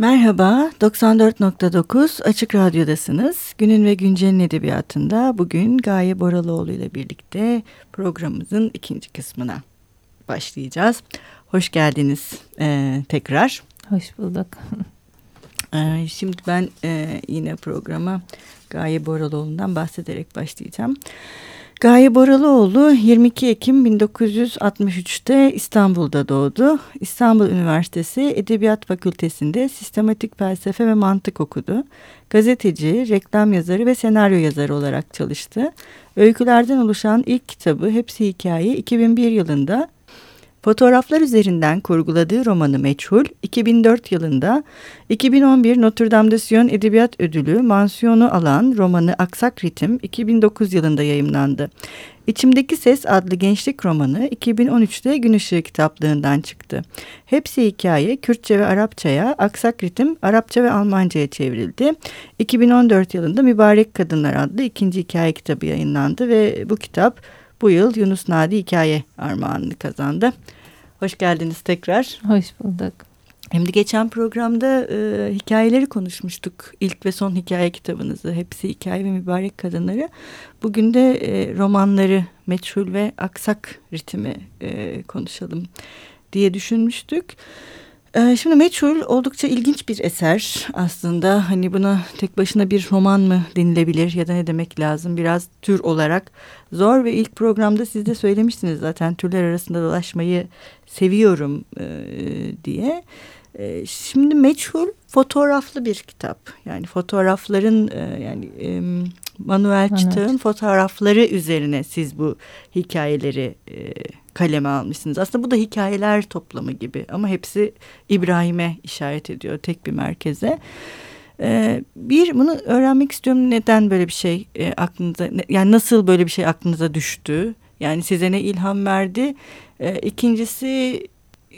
Merhaba, 94.9 Açık Radyo'dasınız. Günün ve Güncel'in edebiyatında bugün Gaye Boraloğlu ile birlikte programımızın ikinci kısmına başlayacağız. Hoş geldiniz e, tekrar. Hoş bulduk. E, şimdi ben e, yine programa Gaye Boraloğlu'ndan bahsederek başlayacağım. Gaye Boralıoğlu 22 Ekim 1963'te İstanbul'da doğdu. İstanbul Üniversitesi Edebiyat Fakültesi'nde sistematik felsefe ve mantık okudu. Gazeteci, reklam yazarı ve senaryo yazarı olarak çalıştı. Öykülerden oluşan ilk kitabı Hepsi Hikaye 2001 yılında Fotoğraflar üzerinden kurguladığı romanı Meçhul, 2004 yılında 2011 Notre Dame de Sion Edebiyat Ödülü mansiyonu alan romanı Aksak Ritim 2009 yılında yayımlandı. İçimdeki Ses adlı gençlik romanı 2013'te Gün Işığı kitaplığından çıktı. Hepsi hikaye Kürtçe ve Arapçaya, Aksak Ritim Arapça ve Almanca'ya çevrildi. 2014 yılında Mübarek Kadınlar adlı ikinci hikaye kitabı yayınlandı ve bu kitap bu yıl Yunus Nadi Hikaye Armağanını kazandı. Hoş geldiniz tekrar. Hoş bulduk. Şimdi geçen programda e, hikayeleri konuşmuştuk. İlk ve son hikaye kitabınızı. Hepsi hikaye ve mübarek kadınları. Bugün de e, romanları Meçhul ve Aksak ritmi e, konuşalım diye düşünmüştük. Şimdi Meçhul oldukça ilginç bir eser aslında. Hani buna tek başına bir roman mı denilebilir ya da ne demek lazım? Biraz tür olarak zor ve ilk programda siz de söylemiştiniz zaten türler arasında dolaşmayı seviyorum e, diye. E, şimdi Meçhul fotoğraflı bir kitap. Yani fotoğrafların e, yani Manuel Çıtağ'ın fotoğrafları üzerine siz bu hikayeleri e, kaleme almışsınız. Aslında bu da hikayeler toplamı gibi ama hepsi İbrahim'e işaret ediyor tek bir merkeze. Ee, bir bunu öğrenmek istiyorum. Neden böyle bir şey e, aklınıza yani nasıl böyle bir şey aklınıza düştü? Yani size ne ilham verdi? Ee, ikincisi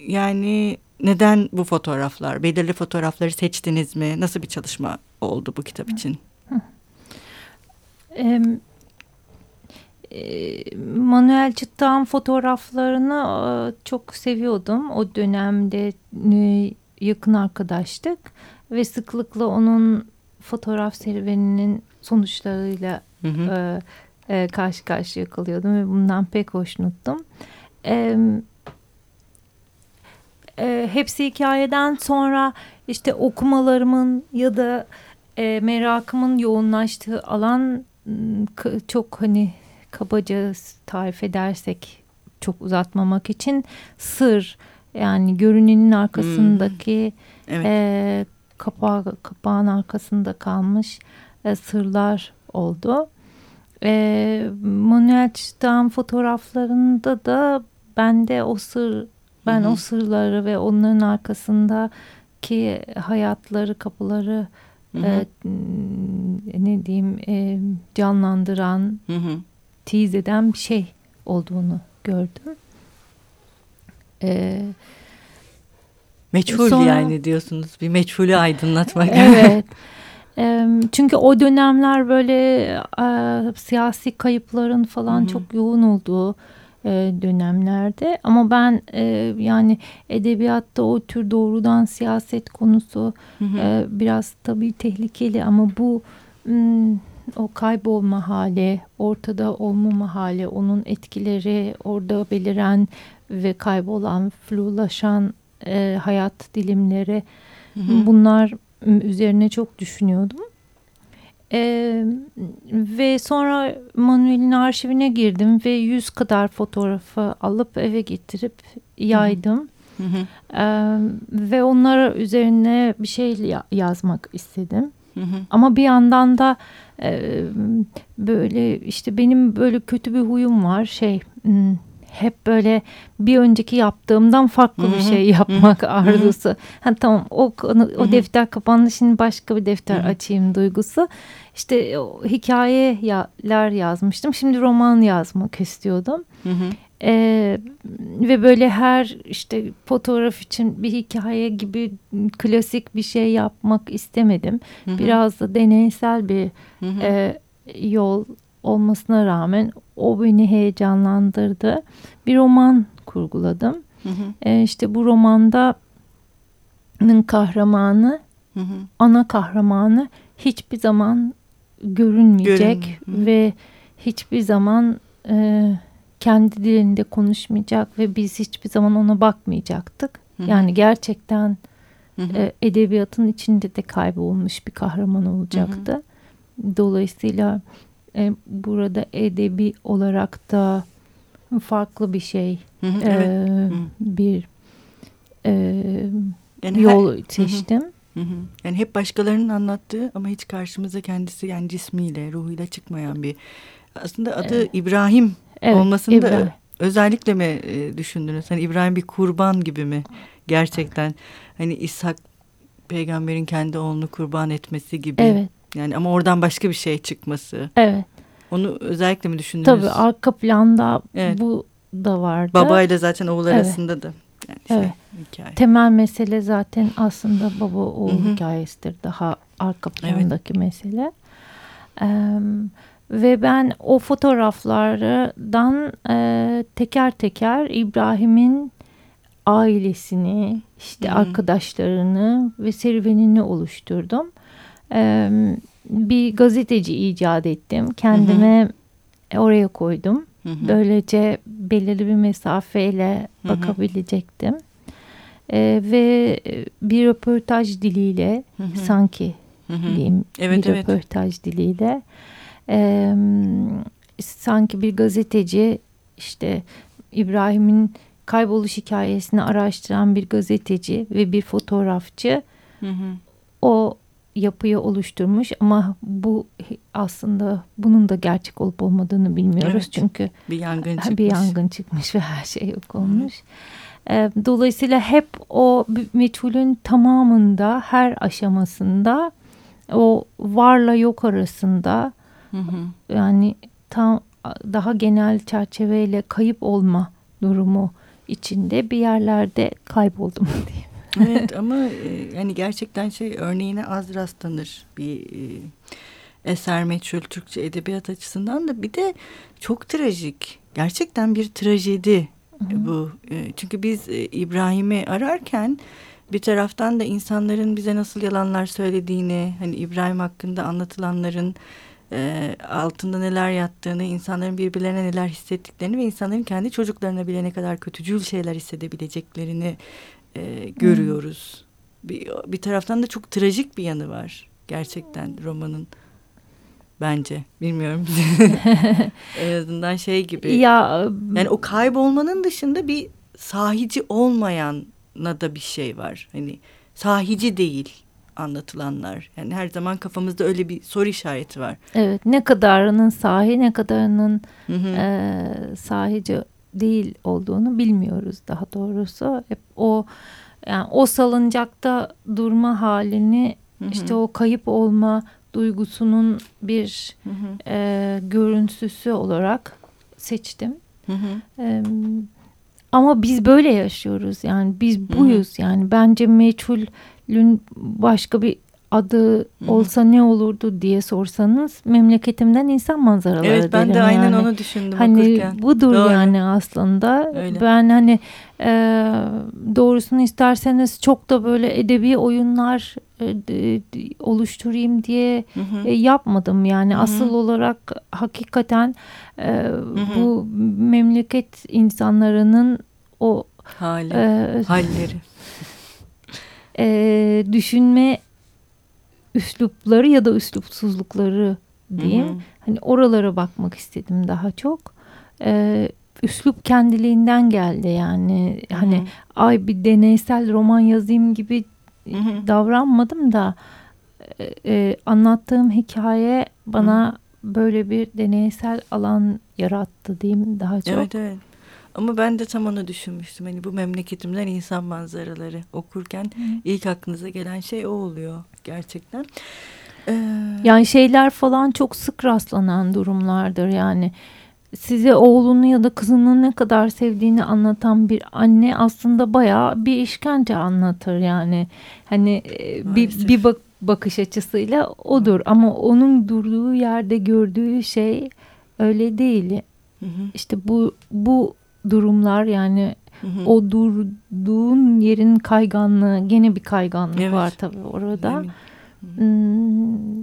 yani neden bu fotoğraflar belirli fotoğrafları seçtiniz mi? Nasıl bir çalışma oldu bu kitap için? Manuel Çıttağ'ın fotoğraflarını çok seviyordum. O dönemde yakın arkadaştık ve sıklıkla onun fotoğraf serüveninin sonuçlarıyla hı hı. E, karşı karşıya kalıyordum ve bundan pek hoşnuttum. E, e, hepsi hikayeden sonra işte okumalarımın ya da e, merakımın yoğunlaştığı alan çok hani kabaca tarif edersek çok uzatmamak için sır yani görünenin arkasındaki hmm. evet. e, kapağı, kapağın arkasında kalmış e, sırlar oldu. E, Manuel Çıtağ'ın fotoğraflarında da bende o sır ben -hı. o sırları ve onların arkasındaki hayatları kapıları Hı -hı. E, ne diyeyim e, canlandıran hı hı tease eden bir şey olduğunu gördüm. Ee, Meçhul sonra, yani diyorsunuz. Bir meçhulü aydınlatmak. evet. Çünkü o dönemler böyle e, siyasi kayıpların falan Hı -hı. çok yoğun olduğu e, dönemlerde. Ama ben e, yani edebiyatta o tür doğrudan siyaset konusu Hı -hı. E, biraz tabii tehlikeli ama bu... M, o kaybolma hali, ortada olmama hali, onun etkileri, orada beliren ve kaybolan, flulaşan e, hayat dilimleri hı hı. bunlar üzerine çok düşünüyordum. E, ve sonra Manuel'in arşivine girdim ve yüz kadar fotoğrafı alıp eve getirip yaydım. Hı hı. E, ve onlara üzerine bir şey yazmak istedim. Hı hı. Ama bir yandan da e, böyle işte benim böyle kötü bir huyum var şey hmm, hep böyle bir önceki yaptığımdan farklı Hı-hı. bir şey yapmak Hı-hı. arzusu. Ha, tamam o o defter kapandı şimdi başka bir defter Hı-hı. açayım duygusu. İşte o hikayeler yazmıştım. Şimdi roman yazmak istiyordum. Hı-hı. Ee, ve böyle her işte fotoğraf için bir hikaye gibi klasik bir şey yapmak istemedim. Biraz da deneysel bir. E, yol olmasına rağmen o beni heyecanlandırdı. Bir roman kurguladım. Hı hı. E, işte bu romanda kahramanı hı hı. ana kahramanı hiçbir zaman görünmeyecek Görün. ve hiçbir zaman e, kendi dilinde konuşmayacak ve biz hiçbir zaman ona bakmayacaktık. Hı hı. Yani gerçekten hı hı. E, edebiyatın içinde de kaybolmuş bir kahraman olacaktı. Hı hı. Dolayısıyla e, burada edebi olarak da farklı bir şey, hı hı, e, evet. bir e, yani yol her, seçtim. Hı hı. Yani hep başkalarının anlattığı ama hiç karşımıza kendisi yani cismiyle, ruhuyla çıkmayan bir aslında adı evet. İbrahim evet, olmasını İbrahim. da özellikle mi e, düşündünüz? Hani İbrahim bir kurban gibi mi gerçekten? Hani İshak peygamberin kendi oğlunu kurban etmesi gibi. Evet. Yani ama oradan başka bir şey çıkması. Evet. Onu özellikle mi düşündünüz? Tabii arka planda evet. bu da vardı. Babayla zaten oğul evet. arasında da. Yani şey, evet. hikaye. Temel mesele zaten aslında baba oğul Hı -hı. hikayesidir. Daha arka plandaki evet. mesele. Ee, ve ben o fotoğraflardan e, teker teker İbrahim'in ailesini, işte Hı -hı. arkadaşlarını ve serüvenini oluşturdum. Bir gazeteci icat ettim. Kendime Hı -hı. oraya koydum. Hı hı. Böylece belirli bir mesafeyle hı hı. bakabilecektim. Ee, ve bir röportaj diliyle hı hı. sanki hı hı. diyeyim evet, bir evet. röportaj diliyle e, sanki bir gazeteci işte İbrahim'in kayboluş hikayesini araştıran bir gazeteci ve bir fotoğrafçı hı hı. o yapıyı oluşturmuş ama bu aslında bunun da gerçek olup olmadığını bilmiyoruz evet, çünkü bir yangın çıkmış. bir yangın çıkmış ve her şey yok olmuş. Evet. Dolayısıyla hep o meçhulün tamamında her aşamasında o varla yok arasında hı hı. yani tam daha genel çerçeveyle kayıp olma durumu içinde bir yerlerde kayboldum diyeyim evet ama e, yani gerçekten şey örneğine az rastlanır bir e, eser meçhul Türkçe edebiyat açısından da bir de çok trajik. Gerçekten bir trajedi Hı-hı. bu. E, çünkü biz İbrahim'i ararken bir taraftan da insanların bize nasıl yalanlar söylediğini, hani İbrahim hakkında anlatılanların e, altında neler yattığını, insanların birbirlerine neler hissettiklerini ve insanların kendi çocuklarına bile ne kadar kötücül şeyler hissedebileceklerini e, görüyoruz. Hmm. Bir, bir taraftan da çok trajik bir yanı var gerçekten romanın bence. Bilmiyorum. en azından şey gibi. Ya yani o kaybolmanın dışında bir sahici olmayana da bir şey var. Hani sahici değil anlatılanlar. Yani her zaman kafamızda öyle bir soru işareti var. Evet. Ne kadarının sahi, ne kadarının hı hı. E, sahici değil olduğunu bilmiyoruz daha doğrusu. Hep o yani o salıncakta durma halini hı hı. işte o kayıp olma duygusunun bir hı hı. E, görüntüsü olarak seçtim. Hı hı. E, ama biz böyle yaşıyoruz yani biz buyuz hı hı. yani bence meçhulün başka bir adı olsa ne olurdu diye sorsanız memleketimden insan manzaraları Evet ben de aynen yani. onu düşündüm hani okurken. budur Doğru. yani aslında. Öyle. Ben hani e, doğrusunu isterseniz çok da böyle edebi oyunlar e, oluşturayım diye hı hı. E, yapmadım. Yani hı hı. asıl olarak hakikaten e, hı hı. bu memleket insanlarının o Hali, e, halleri. e, düşünme üslupları ya da üslupsuzlukları diyeyim. Hı hı. Hani oralara bakmak istedim daha çok. Ee, üslup kendiliğinden geldi yani. Hı hı. Hani ay bir deneysel roman yazayım gibi hı hı. davranmadım da e, e, anlattığım hikaye bana hı. böyle bir deneysel alan yarattı diyeyim daha çok. Evet evet. Ama ben de tam onu düşünmüştüm. Hani bu memleketimden insan manzaraları okurken Hı. ilk aklınıza gelen şey o oluyor gerçekten. Ee... Yani şeyler falan çok sık rastlanan durumlardır yani. Size oğlunu ya da kızını ne kadar sevdiğini anlatan bir anne aslında bayağı bir işkence anlatır yani. Hani e, bir, bir bak bakış açısıyla odur ama onun durduğu yerde gördüğü şey öyle değil. Hı hı. İşte bu bu durumlar yani Hı hı. O durduğun yerin kayganlığı gene bir kayganlık evet. var tabii orada. Hmm,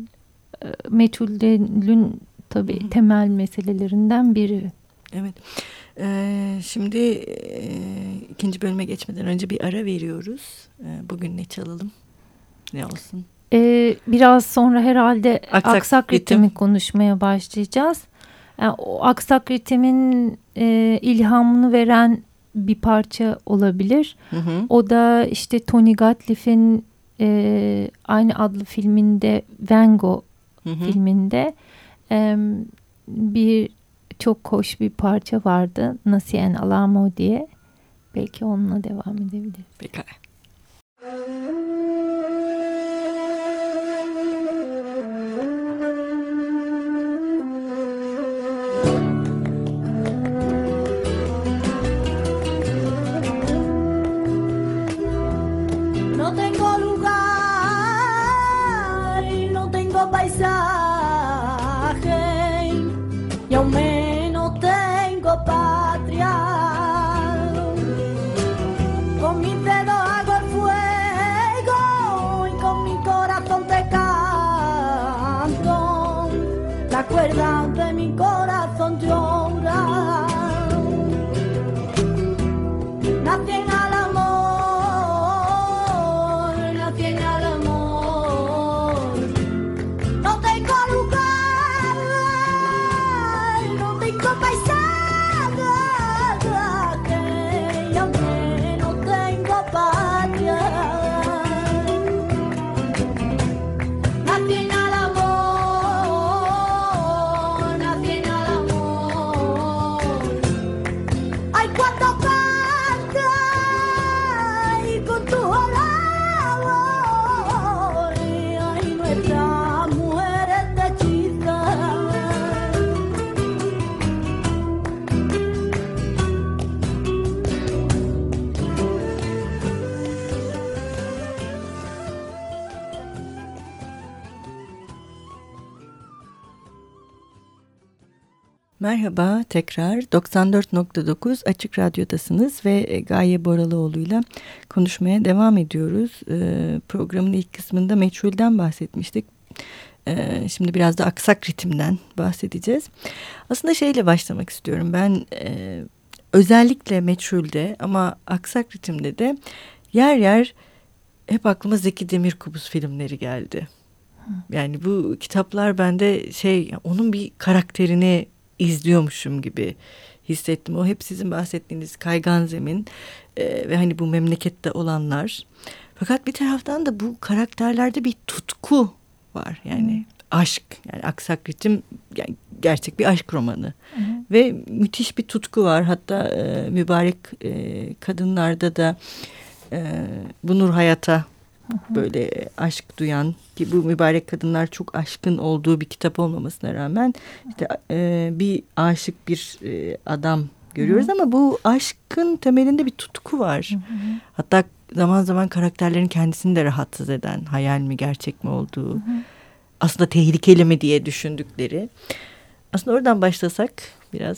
meçhulün tabii hı hı. temel meselelerinden biri. Evet. Ee, şimdi e, ikinci bölüme geçmeden önce bir ara veriyoruz. Ee, bugün ne çalalım? Ne olsun? Ee, biraz sonra herhalde aksak, aksak ritmi konuşmaya başlayacağız. Yani o aksak ritmin e, ilhamını veren bir parça olabilir. Hı hı. O da işte Tony Gatliff'in e, aynı adlı filminde Van Gogh hı hı. filminde e, bir çok hoş bir parça vardı. Nasien Alamo diye. Belki onunla devam edebiliriz. Pekala. Merhaba tekrar 94.9 Açık Radyo'dasınız ve e, Gaye Boralıoğlu'yla konuşmaya devam ediyoruz. Ee, programın ilk kısmında meçhulden bahsetmiştik. Ee, şimdi biraz da aksak ritimden bahsedeceğiz. Aslında şeyle başlamak istiyorum ben e, özellikle meçhulde ama aksak ritimde de yer yer hep aklıma Zeki Demirkubuz filmleri geldi. Yani bu kitaplar bende şey onun bir karakterini izliyormuşum gibi hissettim. O hep sizin bahsettiğiniz kaygan zemin e, ve hani bu memlekette olanlar. Fakat bir taraftan da bu karakterlerde bir tutku var. Yani hmm. aşk yani Aksak Ritim yani gerçek bir aşk romanı. Hmm. Ve müthiş bir tutku var. Hatta e, mübarek e, kadınlarda da e, bu Nur Hayat'a böyle aşk duyan ki bu mübarek kadınlar çok aşkın olduğu bir kitap olmamasına rağmen işte e, bir aşık bir e, adam görüyoruz hı hı. ama bu aşkın temelinde bir tutku var. Hı hı. Hatta zaman zaman karakterlerin kendisini de rahatsız eden hayal mi gerçek mi olduğu hı hı. aslında tehlikeli mi diye düşündükleri. Aslında oradan başlasak biraz.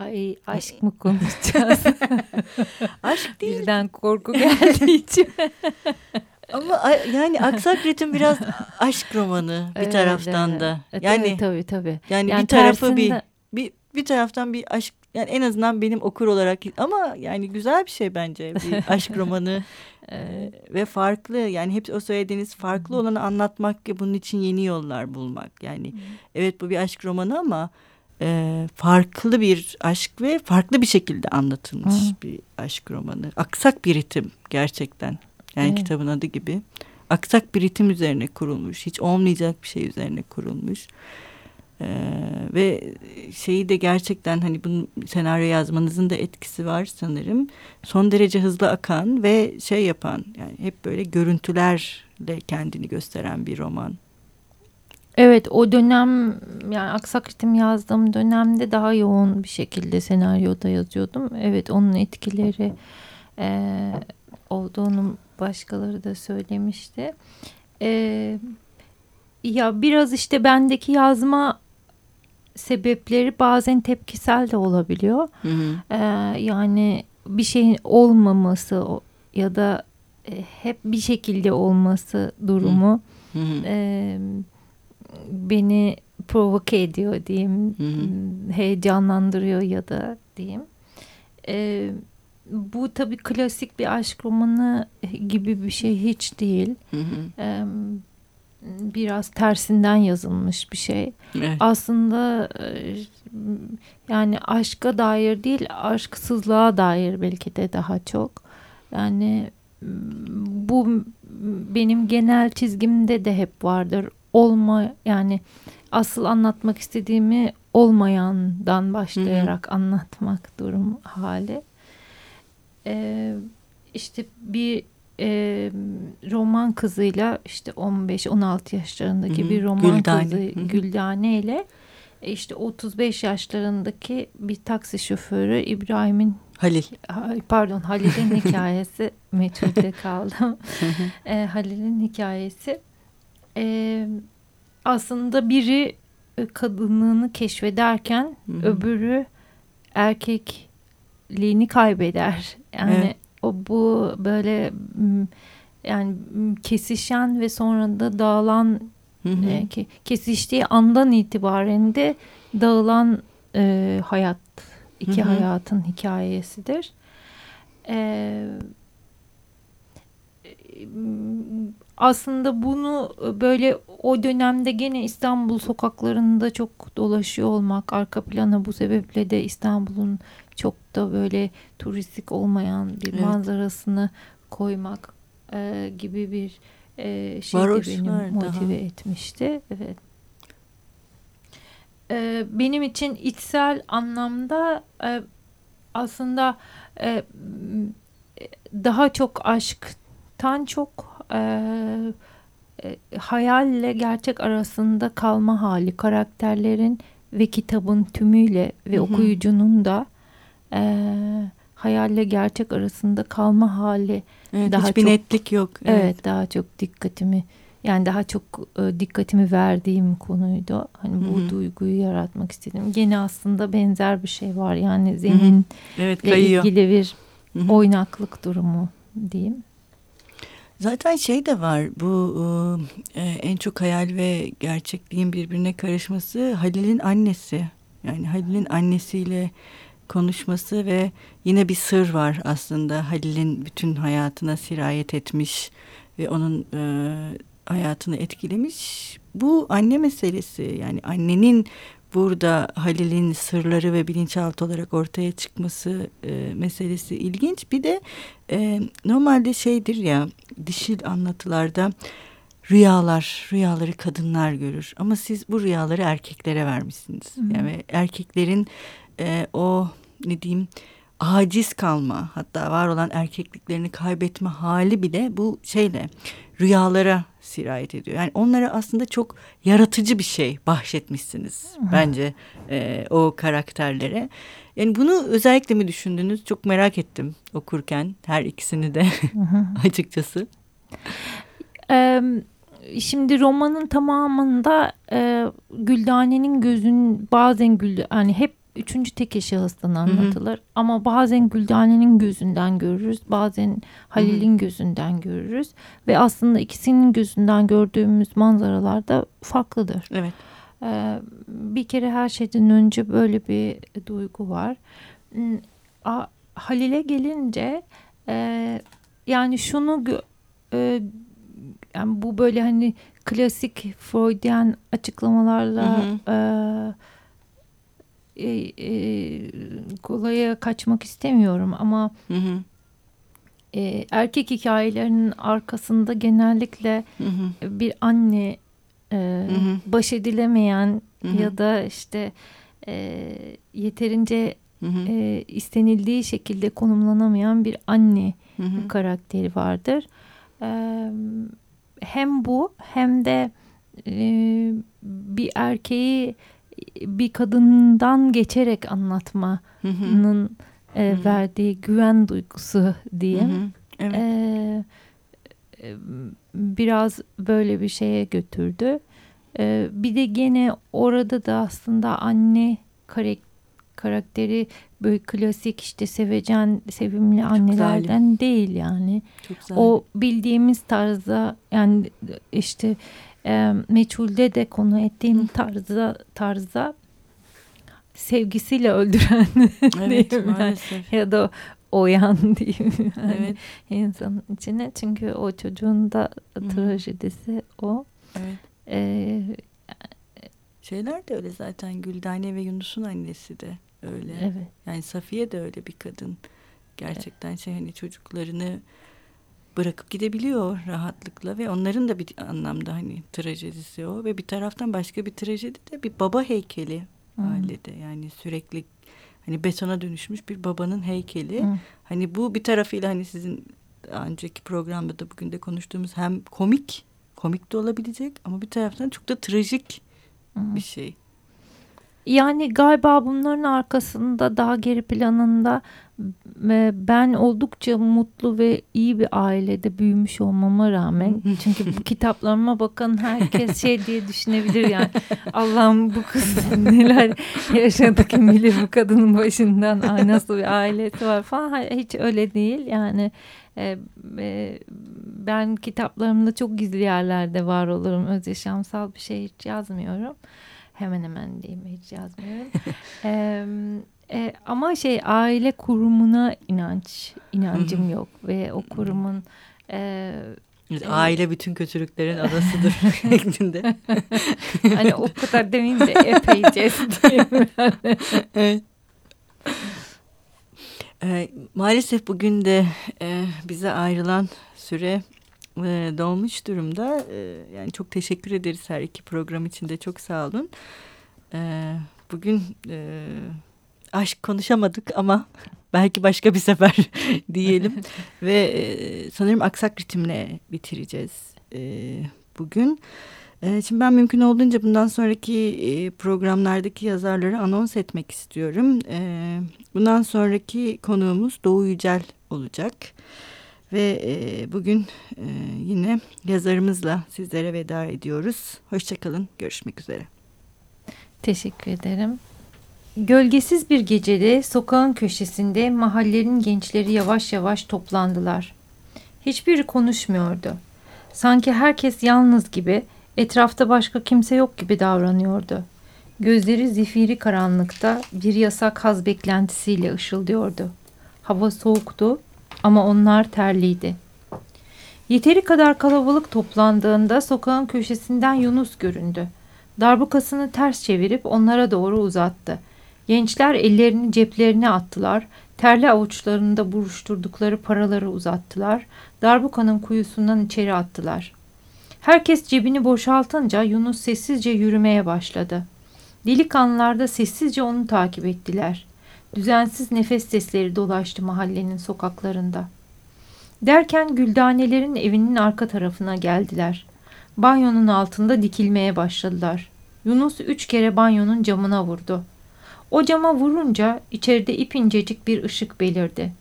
Ay aşk mı konuşacağız? aşk değil. Birden korku geldi içime. Ama yani Aksak Ritim biraz aşk romanı bir evet, taraftan da. E, yani tabii tabii. Yani, yani bir tarafı tersinde... bir bir bir taraftan bir aşk yani en azından benim okur olarak ama yani güzel bir şey bence bir aşk romanı ee, ve farklı yani hep o söylediğiniz farklı olanı anlatmak ve bunun için yeni yollar bulmak yani evet bu bir aşk romanı ama e, farklı bir aşk ve farklı bir şekilde anlatılmış Hı. bir aşk romanı. Aksak bir ritim gerçekten. Yani evet. kitabın adı gibi. Aksak bir ritim üzerine kurulmuş. Hiç olmayacak bir şey üzerine kurulmuş. Ee, ve şeyi de gerçekten hani bunun senaryo yazmanızın da etkisi var sanırım. Son derece hızlı akan ve şey yapan yani hep böyle görüntülerle kendini gösteren bir roman. Evet o dönem yani aksak ritim yazdığım dönemde daha yoğun bir şekilde senaryoda yazıyordum. Evet onun etkileri e, olduğunu başkaları da söylemişti. E, ya biraz işte bendeki yazma sebepleri bazen tepkisel de olabiliyor. Hı hı. Ee, yani bir şeyin olmaması ya da e, hep bir şekilde olması durumu Hı hı. e, beni provoke ediyor diyeyim, Hı hı. heyecanlandırıyor ya da diyeyim. E, bu tabii klasik bir aşk romanı gibi bir şey hiç değil. Hı hı. E, biraz tersinden yazılmış bir şey. Evet. Aslında e, yani aşka dair değil, aşksızlığa dair belki de daha çok. Yani bu benim genel çizgimde de hep vardır. Olma yani asıl anlatmak istediğimi olmayandan başlayarak anlatmak durum hali. Ee, işte bir e, roman kızıyla işte 15-16 yaşlarındaki Hı hı. bir roman Güldane. kızı Hı hı. Güldane ile e, işte 35 yaşlarındaki bir taksi şoförü İbrahim'in Halil. Pardon Halil'in hikayesi meçhulde kaldım. e, Halil'in hikayesi e, aslında biri e, kadınlığını keşfederken Hı hı. öbürü erkekliğini kaybeder. Yani Evet. o bu böyle yani kesişen ve sonra da dağılan Hı hı. e, kesiştiği andan itibaren de dağılan e, hayat iki Hı hı. hayatın hikayesidir. E, aslında bunu böyle o dönemde gene İstanbul sokaklarında çok dolaşıyor olmak arka plana bu sebeple de İstanbul'un çok da böyle turistik olmayan bir Evet. manzarasını koymak e, gibi bir e, şey de beni motive daha. etmişti. Evet. E, benim için içsel anlamda e, aslında e, daha çok aşktan çok e, hayalle gerçek arasında kalma hali karakterlerin ve kitabın tümüyle ve Hı hı. okuyucunun da e, hayalle gerçek arasında kalma hali Evet, Daha hiçbir çok- netlik yok. Evet. daha çok dikkatimi yani daha çok e, dikkatimi verdiğim konuydu. Hani bu Hı hı. duyguyu yaratmak istedim. Gene aslında benzer bir şey var. Yani zeminle Evet kayıyor. ilgili bir Hı hı. oynaklık durumu diyeyim. Zaten şey de var bu e, en çok hayal ve gerçekliğin birbirine karışması Halil'in annesi. Yani Halil'in annesiyle konuşması ve yine bir sır var aslında Halil'in bütün hayatına sirayet etmiş ve onun e, hayatını etkilemiş. Bu anne meselesi yani annenin burada Halil'in sırları ve bilinçaltı olarak ortaya çıkması e, meselesi ilginç. Bir de e, normalde şeydir ya dişil anlatılarda rüyalar, rüyaları kadınlar görür. Ama siz bu rüyaları erkeklere vermişsiniz. Hı. Yani erkeklerin e, o ne diyeyim aciz kalma hatta var olan erkekliklerini kaybetme hali bile bu şeyle rüyalara sirayet ediyor. Yani onlara aslında çok yaratıcı bir şey bahşetmişsiniz bence e, o karakterlere. Yani bunu özellikle mi düşündünüz? Çok merak ettim okurken her ikisini de açıkçası. Ee, şimdi romanın tamamında e, Güldane'nin gözün bazen Gül hani hep üçüncü tek şahıstan anlatılır ama bazen Güldane'nin gözünden görürüz bazen Halil'in gözünden görürüz ve aslında ikisinin gözünden gördüğümüz manzaralar da farklıdır. Evet. Ee, bir kere her şeyden önce böyle bir duygu var. Hmm, Halil'e gelince e, yani şunu e, yani bu böyle hani klasik Freudian açıklamalarla Hı e, e, e, kolaya kaçmak istemiyorum ama Hı hı. e, erkek hikayelerinin arkasında genellikle Hı hı. bir anne e, Hı hı. baş edilemeyen Hı hı. ya da işte e, yeterince Hı hı. e, istenildiği şekilde konumlanamayan bir anne Hı hı. karakteri vardır. E, hem bu hem de e, bir erkeği bir kadından geçerek anlatmanın e, verdiği güven duygusu diyeyim. Hı hı. Evet. Ee, e, biraz böyle bir şeye götürdü. E, bir de gene orada da aslında anne karakteri böyle klasik işte sevecen sevimli Çok annelerden zalim. değil yani. O bildiğimiz tarzda yani işte e, meçhulde de konu ettiğim tarzda tarzda sevgisiyle öldüren evet, diyeyim yani. ya da oyan diyeyim yani evet. insanın içine çünkü o çocuğun da trajedisi o. Evet. Ee, Şeyler de öyle zaten Güldane ve Yunus'un annesi de öyle. Evet. Yani Safiye de öyle bir kadın. Gerçekten evet. şey hani çocuklarını bırakıp gidebiliyor rahatlıkla ve onların da bir anlamda hani trajedisi o ve bir taraftan başka bir trajedi de bir baba heykeli hmm. halde yani sürekli hani betona dönüşmüş bir babanın heykeli. Hmm. Hani bu bir tarafıyla hani sizin önceki programda da bugün de konuştuğumuz hem komik komik de olabilecek ama bir taraftan çok da trajik hmm. bir şey. Yani galiba bunların arkasında daha geri planında ben oldukça mutlu ve iyi bir ailede büyümüş olmama rağmen çünkü bu kitaplarıma bakan herkes şey diye düşünebilir yani. Allah'ım bu kız neler yaşadı kim bilir bu kadının başından Ay, nasıl bir ailesi var falan. Hiç öyle değil. Yani e, e, ben kitaplarımda çok gizli yerlerde var olurum. Öz yaşamsal bir şey hiç yazmıyorum. Hemen hemen diyeyim hiç yazmıyorum. e, e, ama şey aile kurumuna inanç inancım yok ve o kurumun e, Aile bütün kötülüklerin adasıdır şeklinde. hani o kadar demeyeyim de epeyce evet. E, maalesef bugün de e, bize ayrılan süre e, dolmuş durumda. E, yani çok teşekkür ederiz her iki program için de çok sağ olun. E, bugün e, aşk konuşamadık ama belki başka bir sefer diyelim. Ve e, sanırım aksak ritimle bitireceğiz e, bugün. E, şimdi ben mümkün olduğunca bundan sonraki e, programlardaki yazarları anons etmek istiyorum. E, bundan sonraki konuğumuz Doğu Yücel olacak. Ve e, bugün e, yine yazarımızla sizlere veda ediyoruz. Hoşçakalın, görüşmek üzere. Teşekkür ederim. Gölgesiz bir gecede sokağın köşesinde mahallenin gençleri yavaş yavaş toplandılar. Hiçbiri konuşmuyordu. Sanki herkes yalnız gibi, etrafta başka kimse yok gibi davranıyordu. Gözleri zifiri karanlıkta bir yasak haz beklentisiyle ışıldıyordu. Hava soğuktu ama onlar terliydi. Yeteri kadar kalabalık toplandığında sokağın köşesinden Yunus göründü. Darbukasını ters çevirip onlara doğru uzattı. Gençler ellerini ceplerine attılar, terli avuçlarında buruşturdukları paraları uzattılar, darbukanın kuyusundan içeri attılar. Herkes cebini boşaltınca Yunus sessizce yürümeye başladı. Delikanlılar da sessizce onu takip ettiler. Düzensiz nefes sesleri dolaştı mahallenin sokaklarında. Derken güldanelerin evinin arka tarafına geldiler. Banyonun altında dikilmeye başladılar. Yunus üç kere banyonun camına vurdu. O cama vurunca içeride ipincecik bir ışık belirdi.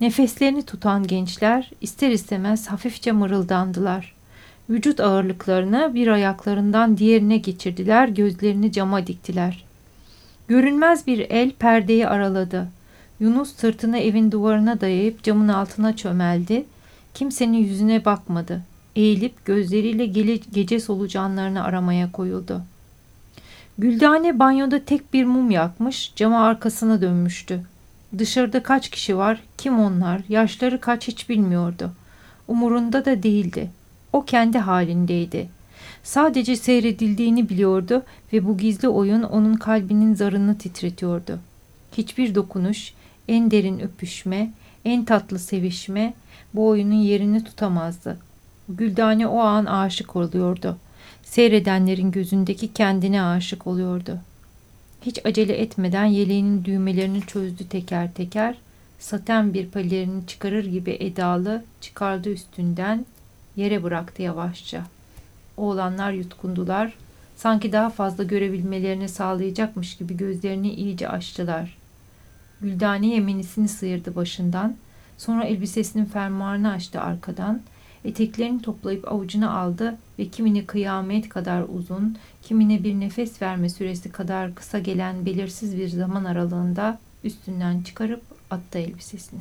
Nefeslerini tutan gençler ister istemez hafifçe mırıldandılar. Vücut ağırlıklarını bir ayaklarından diğerine geçirdiler, gözlerini cama diktiler. Görünmez bir el perdeyi araladı. Yunus sırtını evin duvarına dayayıp camın altına çömeldi. Kimsenin yüzüne bakmadı. Eğilip gözleriyle gece solucanlarını aramaya koyuldu. Güldane banyoda tek bir mum yakmış, cama arkasına dönmüştü. Dışarıda kaç kişi var, kim onlar, yaşları kaç hiç bilmiyordu. Umurunda da değildi. O kendi halindeydi. Sadece seyredildiğini biliyordu ve bu gizli oyun onun kalbinin zarını titretiyordu. Hiçbir dokunuş, en derin öpüşme, en tatlı sevişme bu oyunun yerini tutamazdı. Güldane o an aşık oluyordu. Seyredenlerin gözündeki kendine aşık oluyordu. Hiç acele etmeden yeleğinin düğmelerini çözdü teker teker, saten bir pelerini çıkarır gibi edalı çıkardı üstünden, yere bıraktı yavaşça. Oğlanlar yutkundular, sanki daha fazla görebilmelerini sağlayacakmış gibi gözlerini iyice açtılar. Güldane yeminisini sıyırdı başından, sonra elbisesinin fermuarını açtı arkadan, Eteklerini toplayıp avucuna aldı ve kimine kıyamet kadar uzun, kimine bir nefes verme süresi kadar kısa gelen belirsiz bir zaman aralığında üstünden çıkarıp attı elbisesini.